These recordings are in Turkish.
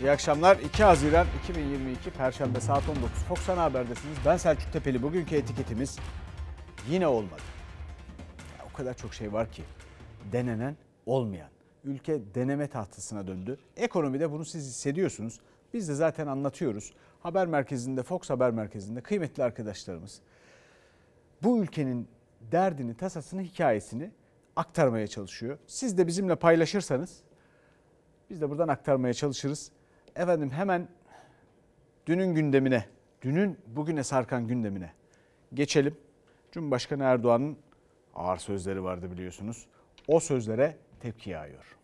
İyi akşamlar. 2 Haziran 2022 Perşembe saat 19. Fox Ana Haber'desiniz. Ben Selçuk Tepeli. Bugünkü etiketimiz yine olmadı. Ya, o kadar çok şey var ki denenen olmayan. Ülke deneme tahtasına döndü. Ekonomide bunu siz hissediyorsunuz. Biz de zaten anlatıyoruz. Haber merkezinde, Fox Haber Merkezi'nde kıymetli arkadaşlarımız bu ülkenin derdini, tasasını, hikayesini aktarmaya çalışıyor. Siz de bizimle paylaşırsanız biz de buradan aktarmaya çalışırız. Efendim hemen dünün gündemine, dünün bugüne sarkan gündemine geçelim. Cumhurbaşkanı Erdoğan'ın ağır sözleri vardı biliyorsunuz. O sözlere tepki yağıyor.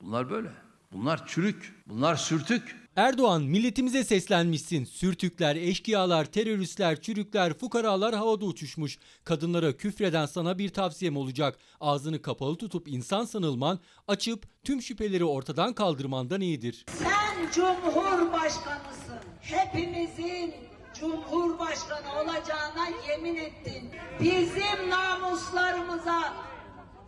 Bunlar böyle. Bunlar çürük. Bunlar sürtük. Erdoğan milletimize seslenmişsin. Sürtükler, eşkıyalar, teröristler, çürükler, fukaralar havada uçuşmuş. Kadınlara küfreden sana bir tavsiyem olacak. Ağzını kapalı tutup insan sanılman, açıp tüm şüpheleri ortadan kaldırmandan iyidir. Sen cumhurbaşkanısın. Hepimizin cumhurbaşkanı olacağına yemin ettin. Bizim namuslarımıza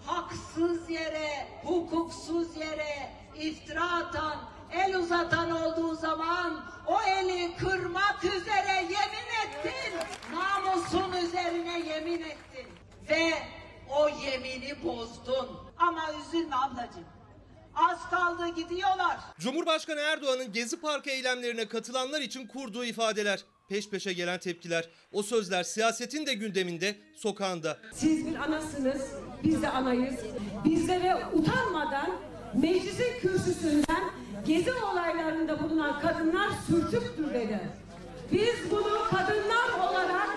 haksız yere, hukuksuz yere iftira atan, el uzatan olduğu zaman o eli kırmak üzere yemin ettin. Namusun üzerine yemin ettin. Ve o yemini bozdun. Ama üzülme ablacığım. Az kaldı gidiyorlar. Cumhurbaşkanı Erdoğan'ın Gezi Parkı eylemlerine katılanlar için kurduğu ifadeler, peş peşe gelen tepkiler, o sözler siyasetin de gündeminde, sokağında. Siz bir anasınız, biz de anayız. Bizlere utanmadan meclisin kürsüsünden gezi olaylarında bulunan kadınlar sürtüktür dedi. Biz bunu kadınlar olarak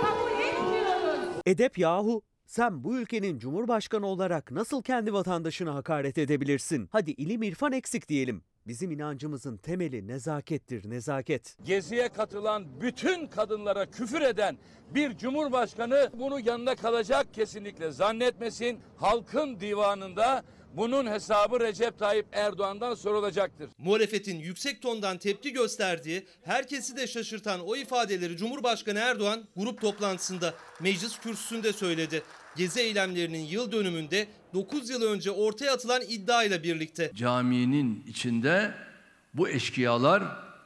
kabul etmiyoruz. Edep yahu. Sen bu ülkenin cumhurbaşkanı olarak nasıl kendi vatandaşına hakaret edebilirsin? Hadi ilim irfan eksik diyelim. Bizim inancımızın temeli nezakettir, nezaket. Geziye katılan bütün kadınlara küfür eden bir cumhurbaşkanı bunu yanına kalacak kesinlikle zannetmesin. Halkın divanında bunun hesabı Recep Tayyip Erdoğan'dan sorulacaktır. Muhalefetin yüksek tondan tepki gösterdiği, herkesi de şaşırtan o ifadeleri Cumhurbaşkanı Erdoğan grup toplantısında meclis kürsüsünde söyledi. Gezi eylemlerinin yıl dönümünde 9 yıl önce ortaya atılan iddiayla birlikte. Caminin içinde bu eşkıyalar,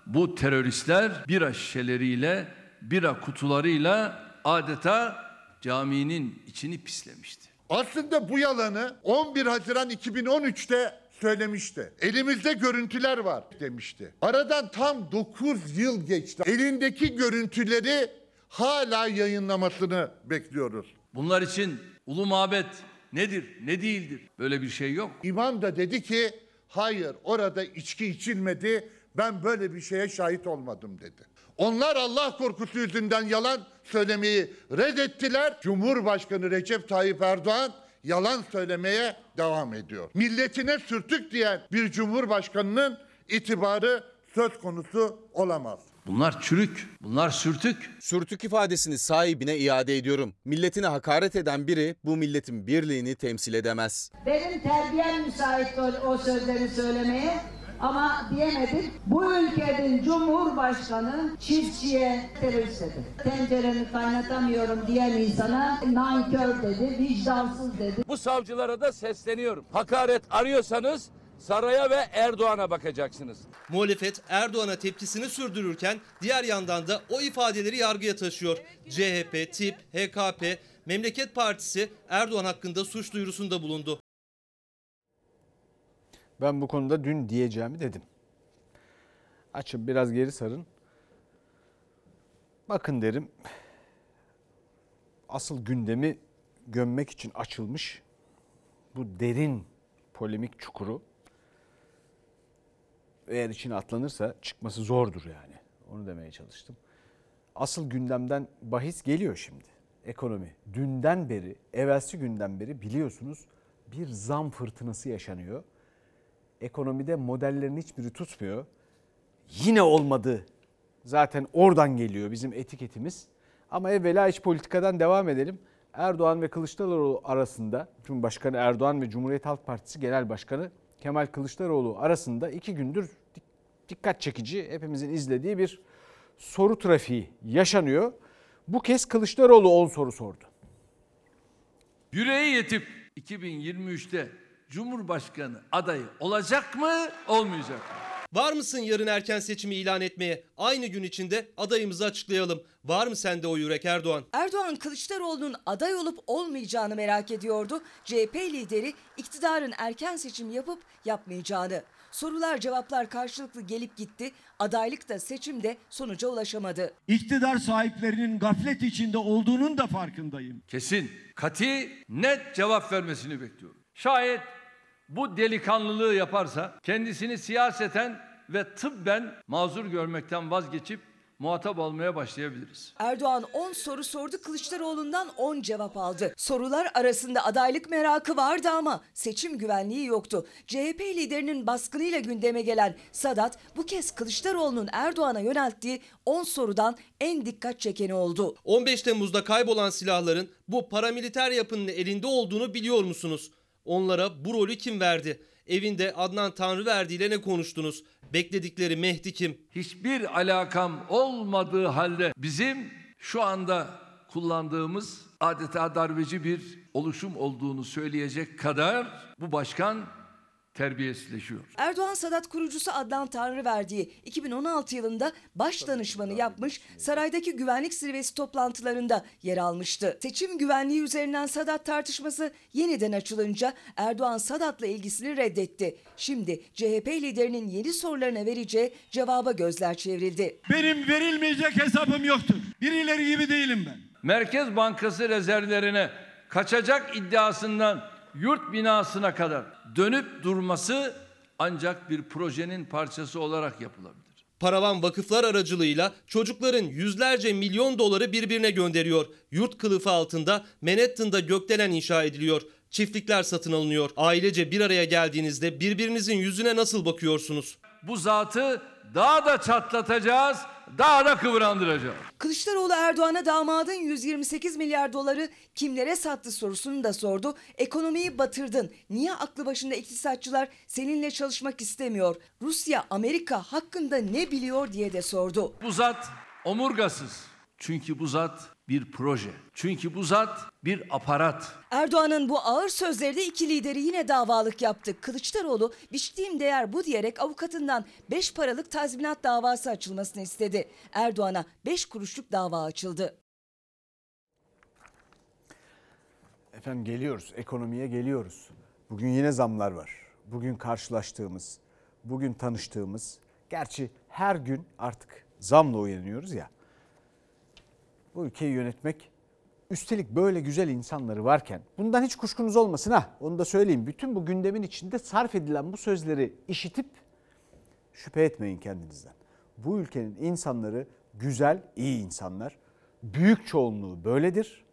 bu teröristler bira şişeleriyle, bira kutularıyla adeta caminin içini pislemişti. Aslında bu yalanı 11 Haziran 2013'te söylemişti. Elimizde görüntüler var demişti. Aradan tam 9 yıl geçti. Elindeki görüntüleri hala yayınlamasını bekliyoruz. Bunlar için ulu mabet nedir, ne değildir? Böyle bir şey yok. İmam da dedi ki hayır orada içki içilmedi ben böyle bir şeye şahit olmadım dedi. Onlar Allah korkusu yüzünden yalan söylemeyi reddettiler. Cumhurbaşkanı Recep Tayyip Erdoğan yalan söylemeye devam ediyor. Milletine sürtük diyen bir cumhurbaşkanının itibarı söz konusu olamaz. Bunlar çürük, bunlar sürtük. Sürtük ifadesini sahibine iade ediyorum. Milletine hakaret eden biri bu milletin birliğini temsil edemez. Benim terbiyem müsait o, o sözleri söylemeye ama diyemedim. Bu ülkenin cumhurbaşkanı çiftçiye terörist dedi. Tenceremi kaynatamıyorum diyen insana nankör dedi, vicdansız dedi. Bu savcılara da sesleniyorum. Hakaret arıyorsanız saraya ve Erdoğan'a bakacaksınız. Muhalefet Erdoğan'a tepkisini sürdürürken diğer yandan da o ifadeleri yargıya taşıyor. CHP, TİP, HKP, Memleket Partisi Erdoğan hakkında suç duyurusunda bulundu. Ben bu konuda dün diyeceğimi dedim. Açın biraz geri sarın. Bakın derim. Asıl gündemi gömmek için açılmış bu derin polemik çukuru eğer içine atlanırsa çıkması zordur yani. Onu demeye çalıştım. Asıl gündemden bahis geliyor şimdi. Ekonomi. Dünden beri, evvelsi günden beri biliyorsunuz bir zam fırtınası yaşanıyor. Ekonomide modellerin hiçbiri tutmuyor. Yine olmadı. Zaten oradan geliyor bizim etiketimiz. Ama evvela iç politikadan devam edelim. Erdoğan ve Kılıçdaroğlu arasında, Cumhurbaşkanı Erdoğan ve Cumhuriyet Halk Partisi Genel Başkanı Kemal Kılıçdaroğlu arasında iki gündür dikkat çekici, hepimizin izlediği bir soru trafiği yaşanıyor. Bu kez Kılıçdaroğlu 10 soru sordu. Yüreği yetip 2023'te Cumhurbaşkanı adayı olacak mı, olmayacak mı? Var mısın yarın erken seçimi ilan etmeye? Aynı gün içinde adayımızı açıklayalım. Var mı sende o yürek Erdoğan? Erdoğan Kılıçdaroğlu'nun aday olup olmayacağını merak ediyordu. CHP lideri iktidarın erken seçim yapıp yapmayacağını. Sorular cevaplar karşılıklı gelip gitti. Adaylık da seçim de sonuca ulaşamadı. İktidar sahiplerinin gaflet içinde olduğunun da farkındayım. Kesin, kati, net cevap vermesini bekliyorum. Şayet bu delikanlılığı yaparsa kendisini siyaseten ve tıbben mazur görmekten vazgeçip muhatap olmaya başlayabiliriz. Erdoğan 10 soru sordu Kılıçdaroğlu'ndan 10 cevap aldı. Sorular arasında adaylık merakı vardı ama seçim güvenliği yoktu. CHP liderinin baskınıyla gündeme gelen Sadat bu kez Kılıçdaroğlu'nun Erdoğan'a yönelttiği 10 sorudan en dikkat çekeni oldu. 15 Temmuz'da kaybolan silahların bu paramiliter yapının elinde olduğunu biliyor musunuz? Onlara bu rolü kim verdi? Evinde Adnan Tanrıverdi ile ne konuştunuz? Bekledikleri Mehdi kim? Hiçbir alakam olmadığı halde bizim şu anda kullandığımız adeta darbeci bir oluşum olduğunu söyleyecek kadar bu başkan terbiyesizleşiyor. Erdoğan Sadat kurucusu Adnan Tanrıverdi'yi 2016 yılında baş danışmanı yapmış, saraydaki güvenlik zirvesi toplantılarında yer almıştı. Seçim güvenliği üzerinden Sadat tartışması yeniden açılınca Erdoğan Sadat'la ilgisini reddetti. Şimdi CHP liderinin yeni sorularına vereceği cevaba gözler çevrildi. Benim verilmeyecek hesabım yoktur. Birileri gibi değilim ben. Merkez Bankası rezervlerine kaçacak iddiasından yurt binasına kadar dönüp durması ancak bir projenin parçası olarak yapılabilir. Paravan vakıflar aracılığıyla çocukların yüzlerce milyon doları birbirine gönderiyor. Yurt kılıfı altında Manhattan'da gökdelen inşa ediliyor. Çiftlikler satın alınıyor. Ailece bir araya geldiğinizde birbirinizin yüzüne nasıl bakıyorsunuz? Bu zatı daha da çatlatacağız, daha da kıvrandıracağız. Kılıçdaroğlu Erdoğan'a damadın 128 milyar doları kimlere sattı sorusunu da sordu. Ekonomiyi batırdın. Niye aklı başında iktisatçılar seninle çalışmak istemiyor? Rusya, Amerika hakkında ne biliyor diye de sordu. Bu zat omurgasız. Çünkü bu zat bir proje. Çünkü bu zat bir aparat. Erdoğan'ın bu ağır sözleri de iki lideri yine davalık yaptı. Kılıçdaroğlu biçtiğim değer bu diyerek avukatından 5 paralık tazminat davası açılmasını istedi. Erdoğan'a 5 kuruşluk dava açıldı. Efendim geliyoruz, ekonomiye geliyoruz. Bugün yine zamlar var. Bugün karşılaştığımız, bugün tanıştığımız, gerçi her gün artık zamla uyanıyoruz ya. Bu ülkeyi yönetmek, üstelik böyle güzel insanları varken, bundan hiç kuşkunuz olmasın ha, onu da söyleyeyim. Bütün bu gündemin içinde sarf edilen bu sözleri işitip şüphe etmeyin kendinizden. Bu ülkenin insanları güzel, iyi insanlar. Büyük çoğunluğu böyledir.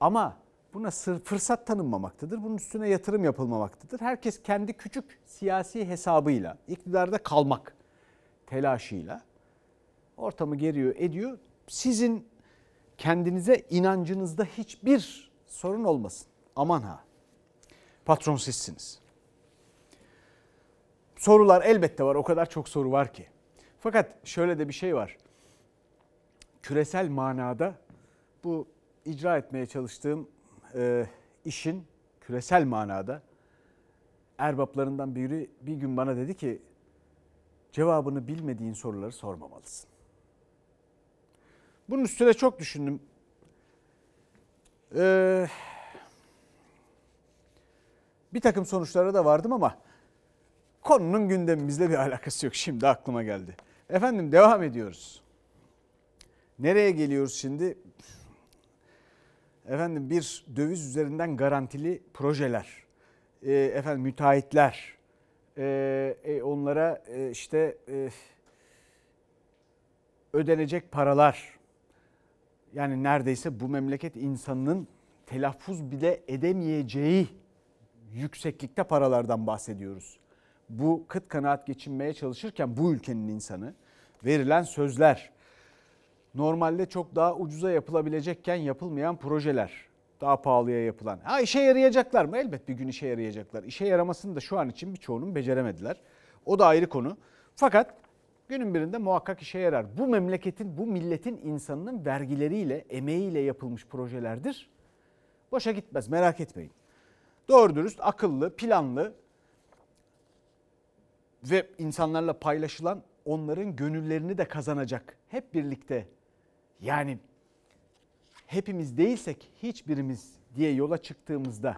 Ama buna sır, fırsat tanınmamaktadır. Bunun üstüne yatırım yapılmamaktadır. Herkes kendi küçük siyasi hesabıyla, iktidarda kalmak telaşıyla ortamı geriyor, ediyor. Sizin kendinize inancınızda hiçbir sorun olmasın. Aman ha. Patron sizsiniz. Sorular elbette var. O kadar çok soru var ki. Fakat şöyle de bir şey var. Küresel manada bu icra etmeye çalıştığım e, işin küresel manada erbaplarından biri bir gün bana dedi ki cevabını bilmediğin soruları sormamalısın. Bunun üstüne çok düşündüm. Ee, bir takım sonuçlara da vardım ama konunun gündemimizle bir alakası yok. Şimdi aklıma geldi. Efendim devam ediyoruz. Nereye geliyoruz şimdi? Efendim bir döviz üzerinden garantili projeler, e, efendim müteahhitler, e, e, onlara e, işte e, ödenecek paralar. Yani neredeyse bu memleket insanının telaffuz bile edemeyeceği yükseklikte paralardan bahsediyoruz. Bu kıt kanaat geçinmeye çalışırken bu ülkenin insanı verilen sözler, normalde çok daha ucuza yapılabilecekken yapılmayan projeler, daha pahalıya yapılan. Ha işe yarayacaklar mı? Elbet bir gün işe yarayacaklar. İşe yaramasını da şu an için birçoğunun beceremediler. O da ayrı konu. Fakat günün birinde muhakkak işe yarar. Bu memleketin, bu milletin insanının vergileriyle, emeğiyle yapılmış projelerdir. Boşa gitmez merak etmeyin. Doğru dürüst, akıllı, planlı, ve insanlarla paylaşılan onların gönüllerini de kazanacak. Hep birlikte yani hepimiz değilsek hiçbirimiz diye yola çıktığımızda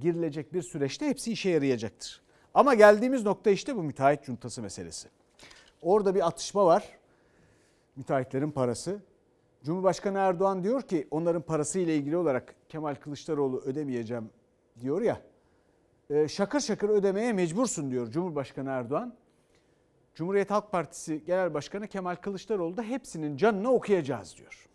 girilecek bir süreçte hepsi işe yarayacaktır. Ama geldiğimiz nokta işte bu müteahhit cuntası meselesi. Orada bir atışma var. Müteahhitlerin parası. Cumhurbaşkanı Erdoğan diyor ki onların parası ile ilgili olarak Kemal Kılıçdaroğlu ödemeyeceğim diyor ya. E, şakır şakır ödemeye mecbursun diyor Cumhurbaşkanı Erdoğan. Cumhuriyet Halk Partisi Genel Başkanı Kemal Kılıçdaroğlu da hepsinin canını okuyacağız diyor.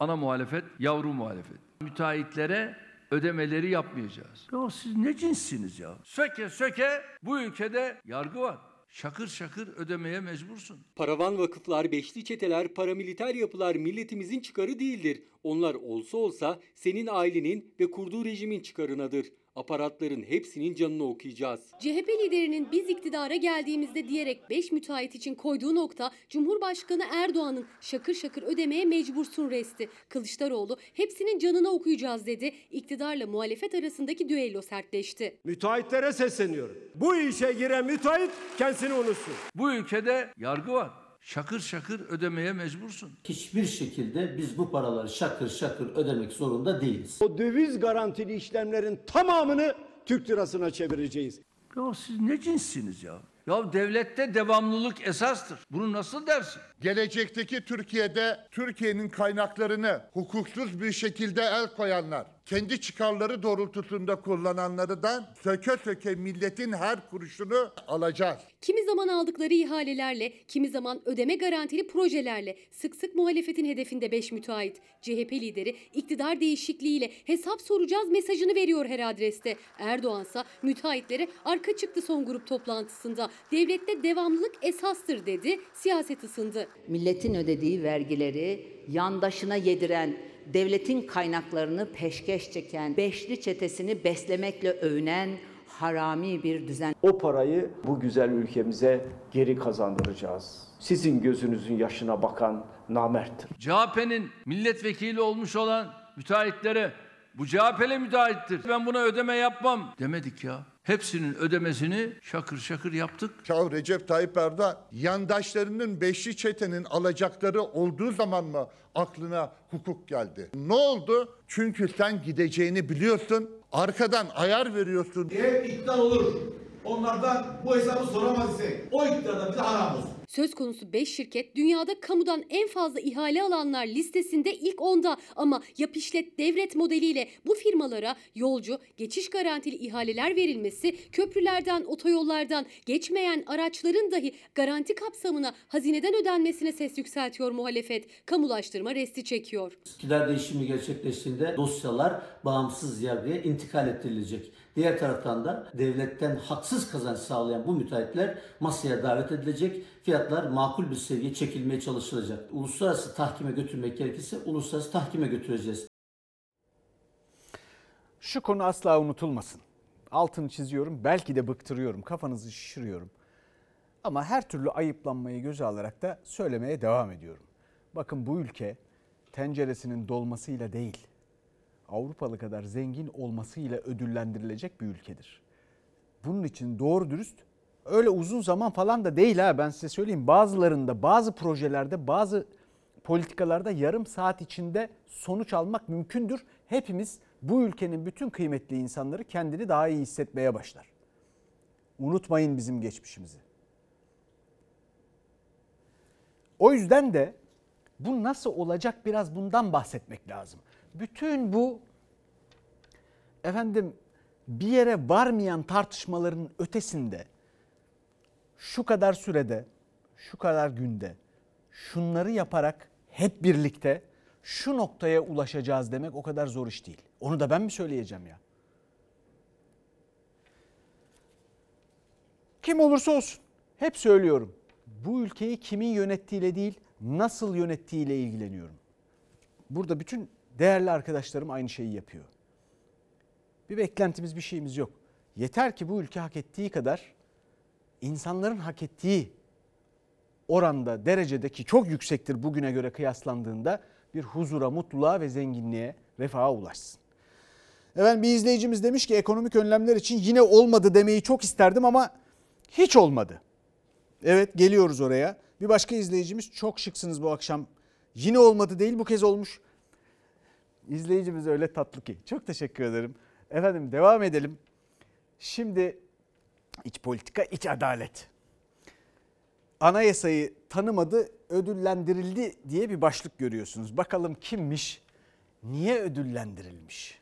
Ana muhalefet, yavru muhalefet. Müteahhitlere ödemeleri yapmayacağız. Ya siz ne cinssiniz ya? Söke söke bu ülkede yargı var. Şakır şakır ödemeye mecbursun. Paravan vakıflar, beşli çeteler, paramiliter yapılar milletimizin çıkarı değildir. Onlar olsa olsa senin ailenin ve kurduğu rejimin çıkarınadır. Aparatların hepsinin canını okuyacağız. CHP liderinin biz iktidara geldiğimizde diyerek 5 müteahhit için koyduğu nokta Cumhurbaşkanı Erdoğan'ın şakır şakır ödemeye mecbursun resti. Kılıçdaroğlu hepsinin canına okuyacağız dedi. İktidarla muhalefet arasındaki düello sertleşti. Müteahhitlere sesleniyorum. Bu işe giren müteahhit kendisini unutsun. Bu ülkede yargı var. Şakır şakır ödemeye mecbursun. Hiçbir şekilde biz bu paraları şakır şakır ödemek zorunda değiliz. O döviz garantili işlemlerin tamamını Türk lirasına çevireceğiz. Ya siz ne cinssiniz ya? Ya devlette devamlılık esastır. Bunu nasıl dersin? Gelecekteki Türkiye'de Türkiye'nin kaynaklarını hukuksuz bir şekilde el koyanlar, kendi çıkarları doğrultusunda kullananları da söke söke milletin her kuruşunu alacağız. Kimi zaman aldıkları ihalelerle, kimi zaman ödeme garantili projelerle sık sık muhalefetin hedefinde 5 müteahhit. CHP lideri iktidar değişikliğiyle hesap soracağız mesajını veriyor her adreste. Erdoğansa müteahhitlere arka çıktı son grup toplantısında. Devlette devamlılık esastır dedi, siyaset ısındı. Milletin ödediği vergileri yandaşına yediren, devletin kaynaklarını peşkeş çeken, beşli çetesini beslemekle övünen harami bir düzen. O parayı bu güzel ülkemize geri kazandıracağız. Sizin gözünüzün yaşına bakan namerttir. CHP'nin milletvekili olmuş olan müteahhitlere bu CHP'li müteahhittir. Ben buna ödeme yapmam demedik ya. Hepsinin ödemesini şakır şakır yaptık. Ya Recep Tayyip Erdoğan yandaşlarının beşli çetenin alacakları olduğu zaman mı aklına hukuk geldi? Ne oldu? Çünkü sen gideceğini biliyorsun. Arkadan ayar veriyorsun. Eğer iktidar olur, onlardan bu hesabı soramaz isek, o iktidarda bize haram olsun. Söz konusu 5 şirket dünyada kamudan en fazla ihale alanlar listesinde ilk 10'da ama yap işlet devret modeliyle bu firmalara yolcu, geçiş garantili ihaleler verilmesi, köprülerden, otoyollardan geçmeyen araçların dahi garanti kapsamına hazineden ödenmesine ses yükseltiyor muhalefet. Kamulaştırma resti çekiyor. İktidar değişimi gerçekleştiğinde dosyalar bağımsız yargıya intikal ettirilecek. Diğer taraftan da devletten haksız kazanç sağlayan bu müteahhitler masaya davet edilecek. Fiyatlar makul bir seviyeye çekilmeye çalışılacak. Uluslararası tahkime götürmek gerekirse uluslararası tahkime götüreceğiz. Şu konu asla unutulmasın. Altını çiziyorum, belki de bıktırıyorum, kafanızı şişiriyorum. Ama her türlü ayıplanmayı göze alarak da söylemeye devam ediyorum. Bakın bu ülke tenceresinin dolmasıyla değil, Avrupalı kadar zengin olmasıyla ödüllendirilecek bir ülkedir. Bunun için doğru dürüst öyle uzun zaman falan da değil ha ben size söyleyeyim. Bazılarında, bazı projelerde, bazı politikalarda yarım saat içinde sonuç almak mümkündür. Hepimiz bu ülkenin bütün kıymetli insanları kendini daha iyi hissetmeye başlar. Unutmayın bizim geçmişimizi. O yüzden de bu nasıl olacak biraz bundan bahsetmek lazım. Bütün bu efendim bir yere varmayan tartışmaların ötesinde şu kadar sürede, şu kadar günde şunları yaparak hep birlikte şu noktaya ulaşacağız demek o kadar zor iş değil. Onu da ben mi söyleyeceğim ya? Kim olursa olsun hep söylüyorum. Bu ülkeyi kimin yönettiğiyle değil, nasıl yönettiğiyle ilgileniyorum. Burada bütün değerli arkadaşlarım aynı şeyi yapıyor. Bir beklentimiz, bir şeyimiz yok. Yeter ki bu ülke hak ettiği kadar insanların hak ettiği oranda, derecedeki çok yüksektir bugüne göre kıyaslandığında bir huzura, mutluluğa ve zenginliğe, refaha ulaşsın. Efendim bir izleyicimiz demiş ki ekonomik önlemler için yine olmadı demeyi çok isterdim ama Hiç olmadı. Evet geliyoruz oraya. Bir başka izleyicimiz çok şıksınız bu akşam. Yine olmadı değil bu kez olmuş. İzleyicimiz öyle tatlı ki. Çok teşekkür ederim. Efendim devam edelim. Şimdi iç politika, iç adalet. Anayasayı tanımadı, ödüllendirildi diye bir başlık görüyorsunuz. Bakalım kimmiş, niye ödüllendirilmiş?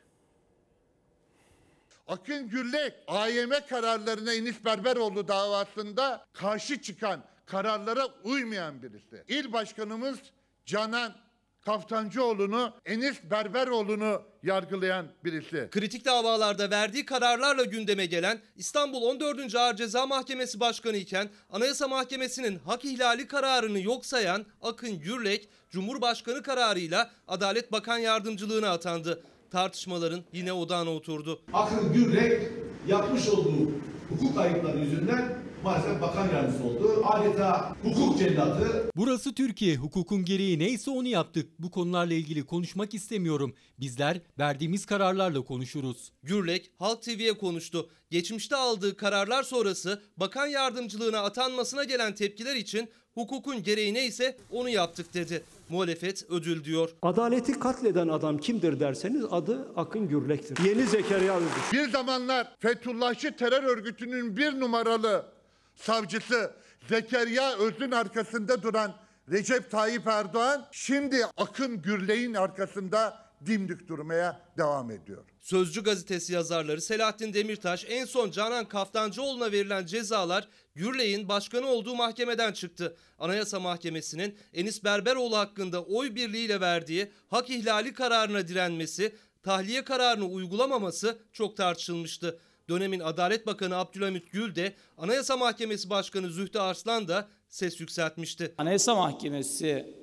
Akın Gürlek AYM kararlarına Enis Berberoğlu davasında karşı çıkan kararlara uymayan birisi. İl başkanımız Canan Kaftancıoğlu'nu, Enis Berberoğlu'nu yargılayan birisi. Kritik davalarda verdiği kararlarla gündeme gelen İstanbul 14. Ağır Ceza Mahkemesi Başkanı iken Anayasa Mahkemesi'nin hak ihlali kararını yok sayan Akın Gürlek, Cumhurbaşkanı kararıyla Adalet Bakan Yardımcılığına atandı. Tartışmaların yine odağına oturdu. Akın Gürrek yapmış olduğu hukuk kayıpları yüzünden maalesef bakan yardımcısı oldu. Adeta hukuk cellatı. Burası Türkiye. Hukukun gereği neyse onu yaptık. Bu konularla ilgili konuşmak istemiyorum. Bizler verdiğimiz kararlarla konuşuruz. Gürlek Halk TV'ye konuştu. Geçmişte aldığı kararlar sonrası bakan yardımcılığına atanmasına gelen tepkiler için hukukun gereği neyse onu yaptık dedi. Muhalefet ödül diyor. Adaleti katleden adam kimdir derseniz adı Akın Gürlek'tir. Yeni Zekeriya Özgür. Bir zamanlar Fethullahçı terör örgütünün bir numaralı savcısı Zekeriya Öz'ün arkasında duran Recep Tayyip Erdoğan şimdi Akın Gürlek'in arkasında dimdik durmaya devam ediyor. Sözcü gazetesi yazarları Selahattin Demirtaş en son Canan Kaftancıoğlu'na verilen cezalar Gürley'in başkanı olduğu mahkemeden çıktı. Anayasa Mahkemesi'nin Enis Berberoğlu hakkında oy birliğiyle verdiği hak ihlali kararına direnmesi, tahliye kararını uygulamaması çok tartışılmıştı. Dönemin Adalet Bakanı Abdülhamit Gül de Anayasa Mahkemesi Başkanı Zühtü Arslan da ses yükseltmişti. Anayasa Mahkemesi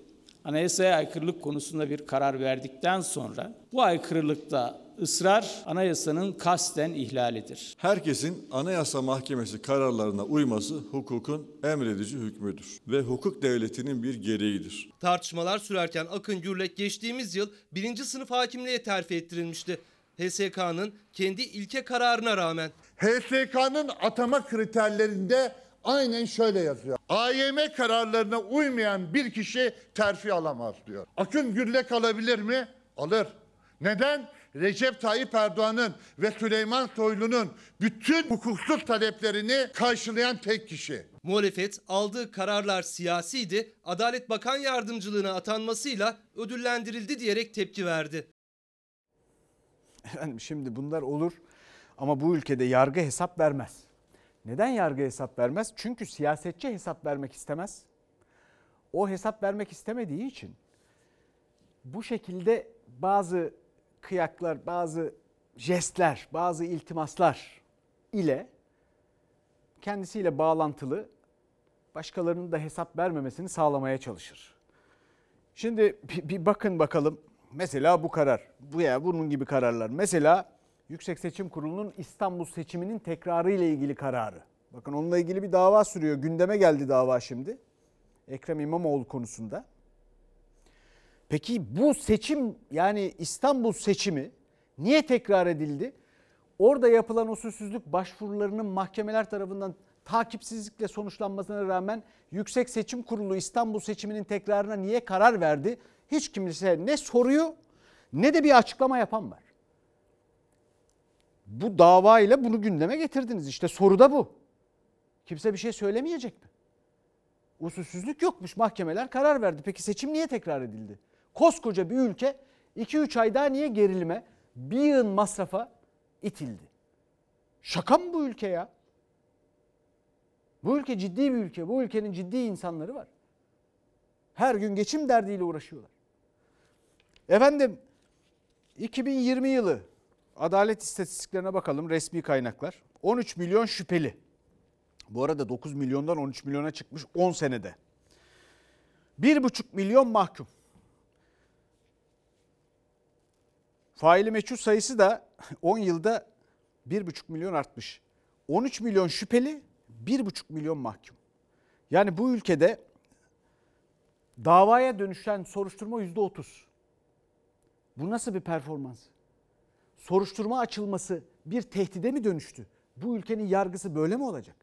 anayasaya aykırılık konusunda bir karar verdikten sonra bu aykırılıkta ısrar anayasanın kasten ihlalidir. Herkesin Anayasa Mahkemesi kararlarına uyması hukukun emredici hükmüdür ve hukuk devletinin bir gereğidir. Tartışmalar sürerken Akın Gürlek geçtiğimiz yıl birinci sınıf hakimliğe terfi ettirilmişti. HSK'nın kendi ilke kararına rağmen. HSK'nın atama kriterlerinde aynen şöyle yazıyor. AYM kararlarına uymayan bir kişi terfi alamaz diyor. Akın Gürlek alabilir mi? Alır. Neden? Recep Tayyip Erdoğan'ın ve Süleyman Soylu'nun bütün hukuksuz taleplerini karşılayan tek kişi. Muhalefet aldığı kararlar siyasiydi, Adalet Bakan Yardımcılığına atanmasıyla ödüllendirildi diyerek tepki verdi. Efendim şimdi bunlar olur ama bu ülkede yargı hesap vermez. Neden yargı hesap vermez? Çünkü siyasetçi hesap vermek istemez. O hesap vermek istemediği için bu şekilde bazı kıyaklar, bazı jestler, bazı iltimaslar ile kendisiyle bağlantılı başkalarının da hesap vermemesini sağlamaya çalışır. Şimdi bir, bakın bakalım mesela bu karar, bu ya bunun gibi kararlar. Mesela Yüksek Seçim Kurulu'nun İstanbul seçiminin tekrarı ile ilgili kararı. Bakın onunla ilgili bir dava sürüyor. Gündeme geldi dava şimdi. Ekrem İmamoğlu konusunda. Peki bu seçim yani İstanbul seçimi niye tekrar edildi? Orada yapılan usulsüzlük başvurularının mahkemeler tarafından takipsizlikle sonuçlanmasına rağmen Yüksek Seçim Kurulu İstanbul seçiminin tekrarına niye karar verdi? Hiç kimse ne soruyor ne de bir açıklama yapan var. Bu dava ile bunu gündeme getirdiniz. İşte soru da bu. Kimse bir şey söylemeyecek mi? Usulsüzlük yokmuş mahkemeler karar verdi. Peki seçim niye tekrar edildi? Koskoca bir ülke 2-3 ay daha niye gerilime bir yığın masrafa itildi? Şaka mı bu ülke ya? Bu ülke ciddi bir ülke. Bu ülkenin ciddi insanları var. Her gün geçim derdiyle uğraşıyorlar. Efendim 2020 yılı adalet istatistiklerine bakalım resmi kaynaklar. 13 milyon şüpheli. Bu arada 9 milyondan 13 milyona çıkmış 10 senede. 1,5 milyon mahkum. Faili meçhul sayısı da 10 yılda 1,5 milyon artmış. 13 milyon şüpheli, 1,5 milyon mahkum. Yani bu ülkede davaya dönüşen soruşturma %30. Bu nasıl bir performans? Soruşturma açılması bir tehdide mi dönüştü? Bu ülkenin yargısı böyle mi olacak?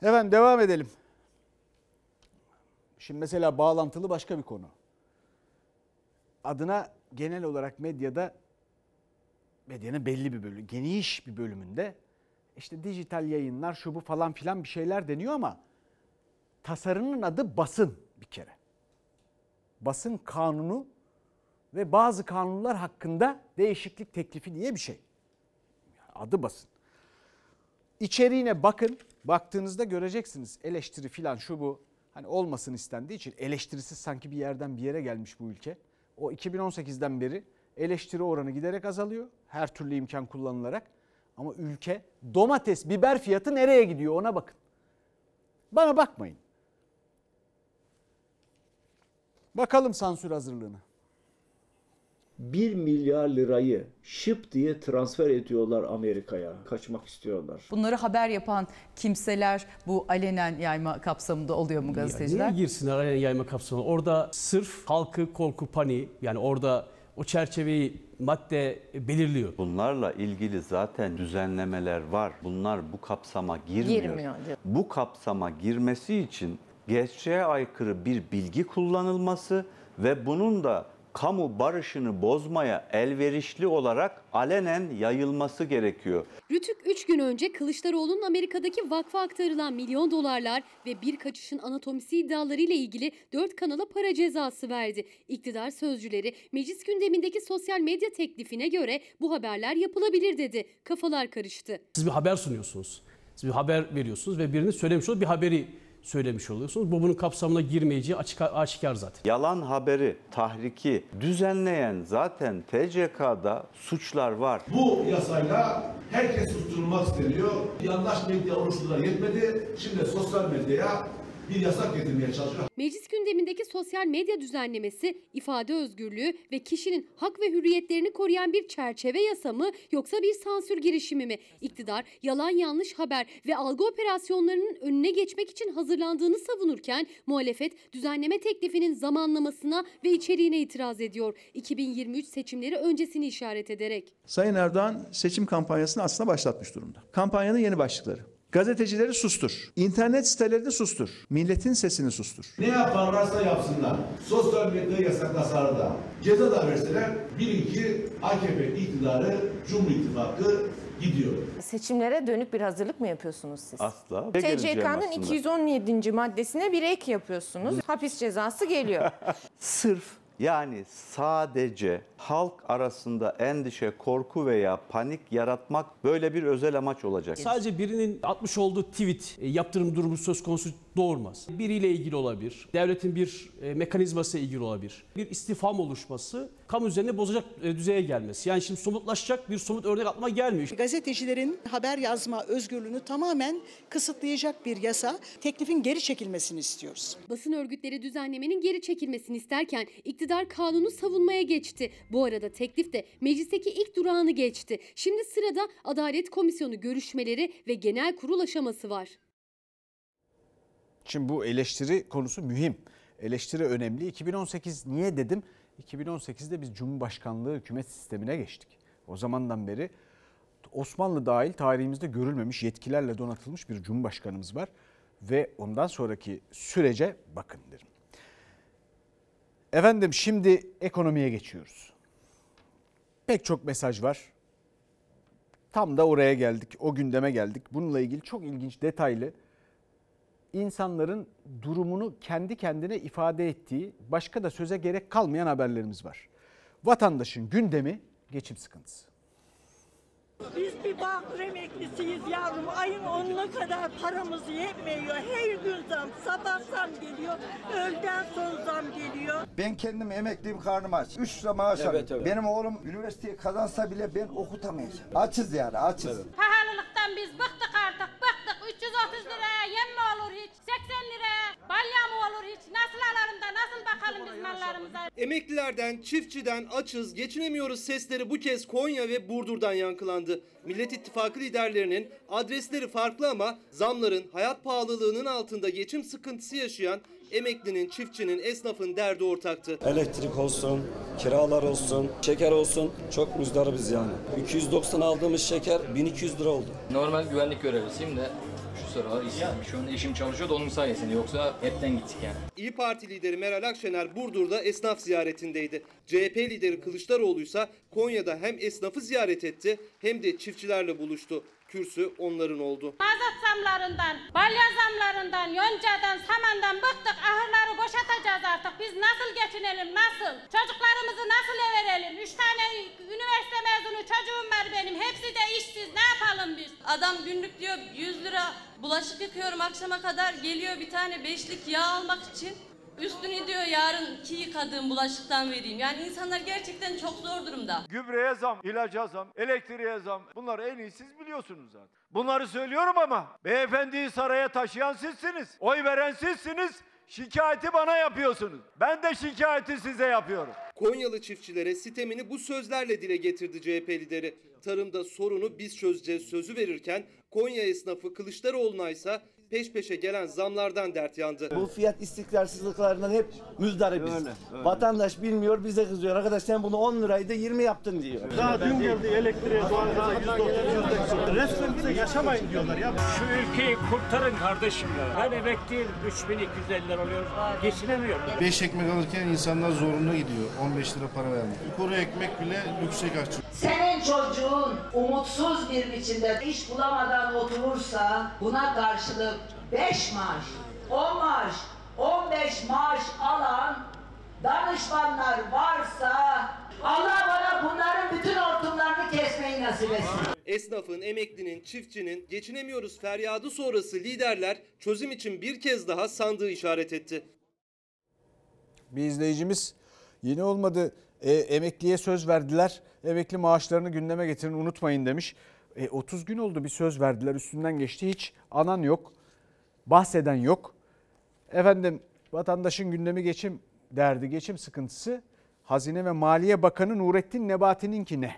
Hemen devam edelim. Şimdi mesela bağlantılı başka bir konu. Adına genel olarak medyada medyanın belli bir bölümü, geniş bir bölümünde işte dijital yayınlar şu bu falan filan bir şeyler deniyor ama tasarının adı basın bir kere. Basın kanunu ve bazı kanunlar hakkında değişiklik teklifi diye bir şey. Adı basın. İçeriğine bakın. Baktığınızda göreceksiniz eleştiri filan şu bu. Hani olmasın istendiği için eleştirisiz sanki bir yerden bir yere gelmiş bu ülke. O 2018'den beri eleştiri oranı giderek azalıyor. Her türlü imkan kullanılarak. Ama ülke domates, biber fiyatı nereye gidiyor ona bakın. Bana bakmayın. Bakalım sansür hazırlığına. 1 milyar lirayı şıp diye transfer ediyorlar Amerika'ya. Kaçmak istiyorlar. Bunları haber yapan kimseler bu alenen yayma kapsamında oluyor mu gazeteciler? Niye girsinler alenen yayma kapsamına? Orada sırf halkı korku paniği yani orada o çerçeveyi madde belirliyor. Bunlarla ilgili zaten düzenlemeler var. Bunlar bu kapsama girmiyor. Girmiyor. Bu kapsama girmesi için gerçeğe aykırı bir bilgi kullanılması ve bunun da kamu barışını bozmaya elverişli olarak alenen yayılması gerekiyor. Rütük 3 gün önce Kılıçdaroğlu'nun Amerika'daki vakfa aktarılan milyon dolarlar ve bir kaçışın anatomisi iddiaları ile ilgili 4 kanala para cezası verdi. İktidar sözcüleri meclis gündemindeki sosyal medya teklifine göre bu haberler yapılabilir dedi. Kafalar karıştı. Siz bir haber sunuyorsunuz. Siz bir haber veriyorsunuz ve birinin söylemiş olduğu bir haberi söylemiş oluyorsunuz. Bu bunun kapsamına girmeyeceği açık aşikar zaten. Yalan haberi, tahriki düzenleyen zaten TCK'da suçlar var. Bu yasayla herkes susturulmak isteniyor. Yandaş medya oluşturdular yetmedi. Şimdi sosyal medyaya bir yasak getirmeye çalışıyor. Meclis gündemindeki sosyal medya düzenlemesi ifade özgürlüğü ve kişinin hak ve hürriyetlerini koruyan bir çerçeve yasa mı yoksa bir sansür girişimi mi? İktidar yalan yanlış haber ve algı operasyonlarının önüne geçmek için hazırlandığını savunurken muhalefet düzenleme teklifinin zamanlamasına ve içeriğine itiraz ediyor. 2023 seçimleri öncesini işaret ederek. Sayın Erdoğan seçim kampanyasını aslında başlatmış durumda. Kampanyanın yeni başlıkları. Gazetecileri sustur. İnternet sitelerini sustur. Milletin sesini sustur. Ne yaparlarsa yapsınlar. Sosyal medyayı yasaklasalar da ceza da verseler bilin ki AKP iktidarı Cumhur İttifakı gidiyor. Seçimlere dönük bir hazırlık mı yapıyorsunuz siz? Asla. TCK'nın 217. maddesine bir ek yapıyorsunuz. Hapis cezası geliyor. Sırf yani sadece halk arasında endişe, korku veya panik yaratmak böyle bir özel amaç olacak. Sadece birinin atmış olduğu tweet e, yaptırım durumu söz konusu doğurmaz. Biriyle ilgili olabilir. Devletin bir e, mekanizması ile ilgili olabilir. Bir istifam oluşması kamu üzerine bozacak e, düzeye gelmesi. Yani şimdi somutlaşacak bir somut örnek aklıma gelmiyor. Gazetecilerin haber yazma özgürlüğünü tamamen kısıtlayacak bir yasa teklifin geri çekilmesini istiyoruz. Basın örgütleri düzenlemenin geri çekilmesini isterken iktidar kanunu savunmaya geçti. Bu arada teklif de meclisteki ilk durağını geçti. Şimdi sırada Adalet Komisyonu görüşmeleri ve genel kurul aşaması var. Şimdi bu eleştiri konusu mühim. Eleştiri önemli. 2018 niye dedim? 2018'de biz Cumhurbaşkanlığı hükümet sistemine geçtik. O zamandan beri Osmanlı dahil tarihimizde görülmemiş yetkilerle donatılmış bir cumhurbaşkanımız var. Ve ondan sonraki sürece bakın derim. Efendim şimdi ekonomiye geçiyoruz. Pek çok mesaj var. Tam da oraya geldik, o gündeme geldik. Bununla ilgili çok ilginç, detaylı insanların durumunu kendi kendine ifade ettiği, başka da söze gerek kalmayan haberlerimiz var. Vatandaşın gündemi geçim sıkıntısı. Biz bir bağkur emeklisiyiz yavrum. Ayın onuna kadar paramız yetmiyor. Her gün zam. Sabah zam geliyor. Öğleden son zam geliyor. Ben kendim emekliyim karnım aç. 3 lira maaş Evet, alıyorum. evet. Benim oğlum üniversiteyi kazansa bile ben okutamayacağım. Açız yani açız. Pahalılıktan biz bıktık. 330 liraya yem mi olur hiç? 80 liraya balya mı olur hiç? Nasıl alalım da nasıl bakalım biz mallarımıza? Emeklilerden, çiftçiden açız, geçinemiyoruz sesleri bu kez Konya ve Burdur'dan yankılandı. Millet İttifakı liderlerinin adresleri farklı ama zamların, hayat pahalılığının altında geçim sıkıntısı yaşayan emeklinin, çiftçinin, esnafın derdi ortaktı. Elektrik olsun, kiralar olsun, şeker olsun çok müzdaribız yani. 290 aldığımız şeker 1200 lira oldu. Normal güvenlik görevlisiyim de sıralar işsizim. Şu an eşim çalışıyor da onun sayesinde yoksa hepten gittik yani. İyi Parti lideri Meral Akşener Burdur'da esnaf ziyaretindeydi. CHP lideri Kılıçdaroğlu ise Konya'da hem esnafı ziyaret etti hem de çiftçilerle buluştu. Kürsü onların oldu. Mazot zamlarından, balya zamlarından, yoncadan, samandan bıktık. Ahırları boşaltacağız artık. Biz nasıl geçinelim, nasıl? Çocuklarımızı nasıl verelim? Üç tane üniversite mezunu çocuğum var benim. Hepsi de işsiz. Ne yapalım biz? Adam günlük diyor 100 lira bulaşık yıkıyorum akşama kadar geliyor bir tane beşlik yağ almak için. Üstünü diyor yarın ki yıkadığım bulaşıktan vereyim. Yani insanlar gerçekten çok zor durumda. Gübreye zam, ilaca zam, elektriğe zam. Bunları en iyi siz biliyorsunuz zaten. Bunları söylüyorum ama beyefendiyi saraya taşıyan sizsiniz. Oy veren sizsiniz. Şikayeti bana yapıyorsunuz. Ben de şikayeti size yapıyorum. Konyalı çiftçilere sitemini bu sözlerle dile getirdi CHP lideri. Tarımda sorunu biz çözeceğiz sözü verirken Konya esnafı Kılıçdaroğlu'na ise peş peşe gelen zamlardan dert yandı. Bu fiyat istikrarsızlıklarından hep müzdaribiz. Vatandaş bilmiyor bize kızıyor. Arkadaş sen bunu 10 liraydı 20 yaptın diyor. Daha dün geldi elektriğe, doğalgaza yüzde otuz, yüzde Resmen bize yaşamayın diyorlar ya. Şu ülkeyi kurtarın kardeşim ya. Ben emekliyim 3250 lira oluyor. Geçinemiyorum. 5 ekmek alırken insanlar zorunda gidiyor. 15 lira para vermek. Kuru ekmek bile lükse kaçıyor. Senin çocuğun umutsuz bir biçimde iş bulamadan oturursa buna karşılık 5 maaş, 10 maaş, 15 maaş alan danışmanlar varsa Allah bana bunların bütün hortumlarını kesmeyi nasip etsin. Esnafın, emeklinin, çiftçinin geçinemiyoruz feryadı sonrası liderler çözüm için bir kez daha sandığı işaret etti. Bir izleyicimiz yeni olmadı e, emekliye söz verdiler. Emekli maaşlarını gündeme getirin unutmayın demiş. E, 30 gün oldu bir söz verdiler üstünden geçti hiç anan yok. Bahseden yok. Efendim vatandaşın gündemi geçim derdi geçim sıkıntısı. Hazine ve Maliye Bakanı Nurettin Nebati'ninki ne?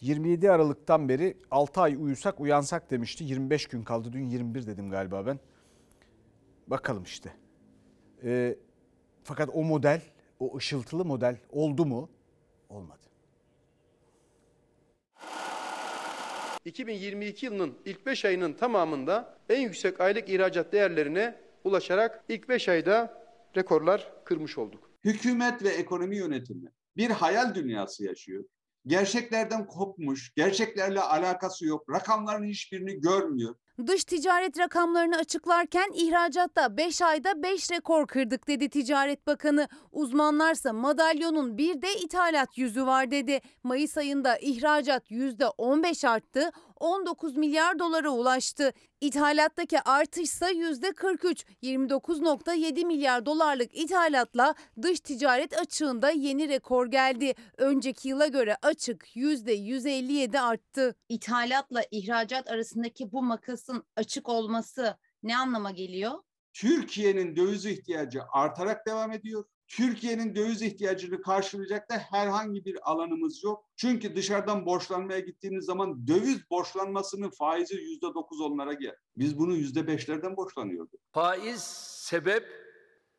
27 Aralık'tan beri 6 ay uyusak uyansak demişti. 25 gün kaldı. Dün 21 dedim galiba ben. Bakalım işte. E, fakat o model, o ışıltılı model oldu mu? Olmadı. 2022 yılının ilk 5 ayının tamamında en yüksek aylık ihracat değerlerine ulaşarak ilk 5 ayda rekorlar kırmış olduk. Hükümet ve ekonomi yönetimi bir hayal dünyası yaşıyor. Gerçeklerden kopmuş, gerçeklerle alakası yok, rakamların hiçbirini görmüyor. Dış ticaret rakamlarını açıklarken ihracatta 5 ayda 5 rekor kırdık dedi Ticaret Bakanı. Uzmanlarsa madalyonun bir de ithalat yüzü var dedi. Mayıs ayında ihracat %15 arttı, 19 milyar dolara ulaştı. İthalattaki artışsa %43, 29.7 milyar dolarlık ithalatla dış ticaret açığında yeni rekor geldi. Önceki yıla göre açık %157 arttı. İthalatla ihracat arasındaki bu makasın açık olması ne anlama geliyor? Türkiye'nin döviz ihtiyacı artarak devam ediyor. Türkiye'nin döviz ihtiyacını karşılayacak da herhangi bir alanımız yok. Çünkü dışarıdan borçlanmaya gittiğiniz zaman döviz borçlanmasının faizi yüzde dokuz onlara gel. Biz bunu yüzde beşlerden borçlanıyorduk. Faiz sebep,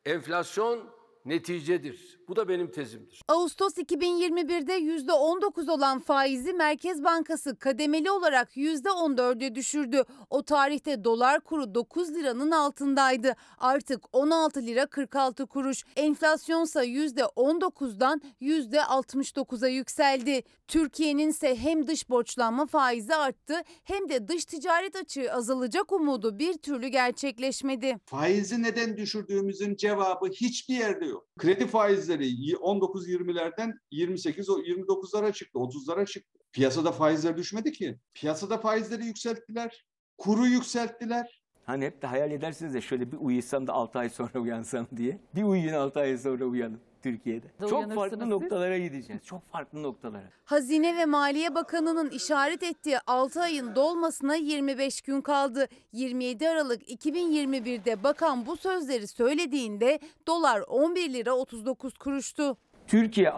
enflasyon neticedir. Bu da benim tezimdir. Ağustos 2021'de %19 olan faizi Merkez Bankası kademeli olarak %14'e düşürdü. O tarihte dolar kuru 9 liranın altındaydı. Artık 16 lira 46 kuruş. Enflasyonsa %19'dan %69'a yükseldi. Türkiye'nin ise hem dış borçlanma faizi arttı hem de dış ticaret açığı azalacak umudu bir türlü gerçekleşmedi. Faizi neden düşürdüğümüzün cevabı hiçbir yerde yok. Kredi faizleri 19-20'lerden 28-29'lara çıktı, 30'lara çıktı. Piyasada faizler düşmedi ki. Piyasada faizleri yükselttiler, kuru yükselttiler. Hani hep de hayal edersiniz de şöyle bir uyusam da 6 ay sonra uyansam diye. Bir uyuyun 6 ay sonra uyanın Türkiye'de. Çok farklı siz. noktalara gideceğiz. Çok farklı noktalara. Hazine ve Maliye Bakanı'nın işaret ettiği 6 ayın dolmasına 25 gün kaldı. 27 Aralık 2021'de bakan bu sözleri söylediğinde dolar 11 lira 39 kuruştu. Türkiye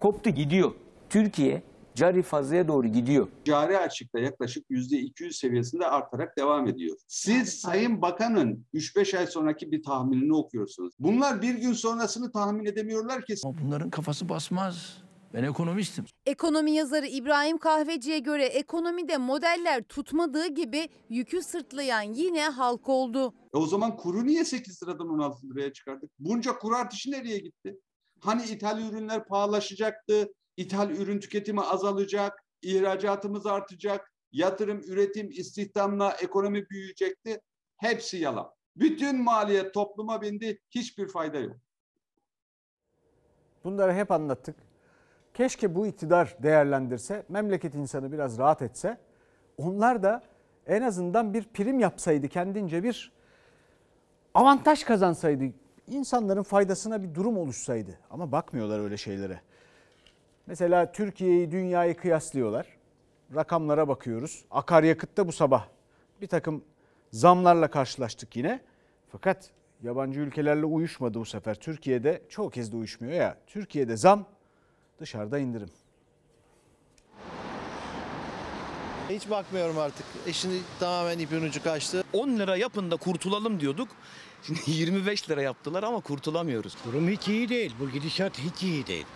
koptu gidiyor. Türkiye cari fazlaya doğru gidiyor. Cari açıkta yaklaşık yüzde 200 seviyesinde artarak devam ediyor. Siz Sayın Bakan'ın 3-5 ay sonraki bir tahminini okuyorsunuz. Bunlar bir gün sonrasını tahmin edemiyorlar ki. Bunların kafası basmaz. Ben ekonomistim. Ekonomi yazarı İbrahim Kahveci'ye göre ekonomide modeller tutmadığı gibi yükü sırtlayan yine halk oldu. E o zaman kuru niye 8 liradan 16 liraya çıkardık? Bunca kuru artışı nereye gitti? Hani ithal ürünler pahalaşacaktı, ithal ürün tüketimi azalacak, ihracatımız artacak, yatırım, üretim, istihdamla ekonomi büyüyecekti. Hepsi yalan. Bütün maliyet topluma bindi, hiçbir fayda yok. Bunları hep anlattık. Keşke bu iktidar değerlendirse, memleket insanı biraz rahat etse. Onlar da en azından bir prim yapsaydı, kendince bir avantaj kazansaydı. insanların faydasına bir durum oluşsaydı. Ama bakmıyorlar öyle şeylere. Mesela Türkiye'yi, dünyayı kıyaslıyorlar. Rakamlara bakıyoruz. Akaryakıtta bu sabah bir takım zamlarla karşılaştık yine. Fakat yabancı ülkelerle uyuşmadı bu sefer. Türkiye'de çoğu kez de uyuşmuyor ya. Türkiye'de zam, dışarıda indirim. Hiç bakmıyorum artık. Eşini tamamen ipin ucu kaçtı. 10 lira yapın da kurtulalım diyorduk. Şimdi 25 lira yaptılar ama kurtulamıyoruz. Durum hiç iyi değil. Bu gidişat hiç iyi değil.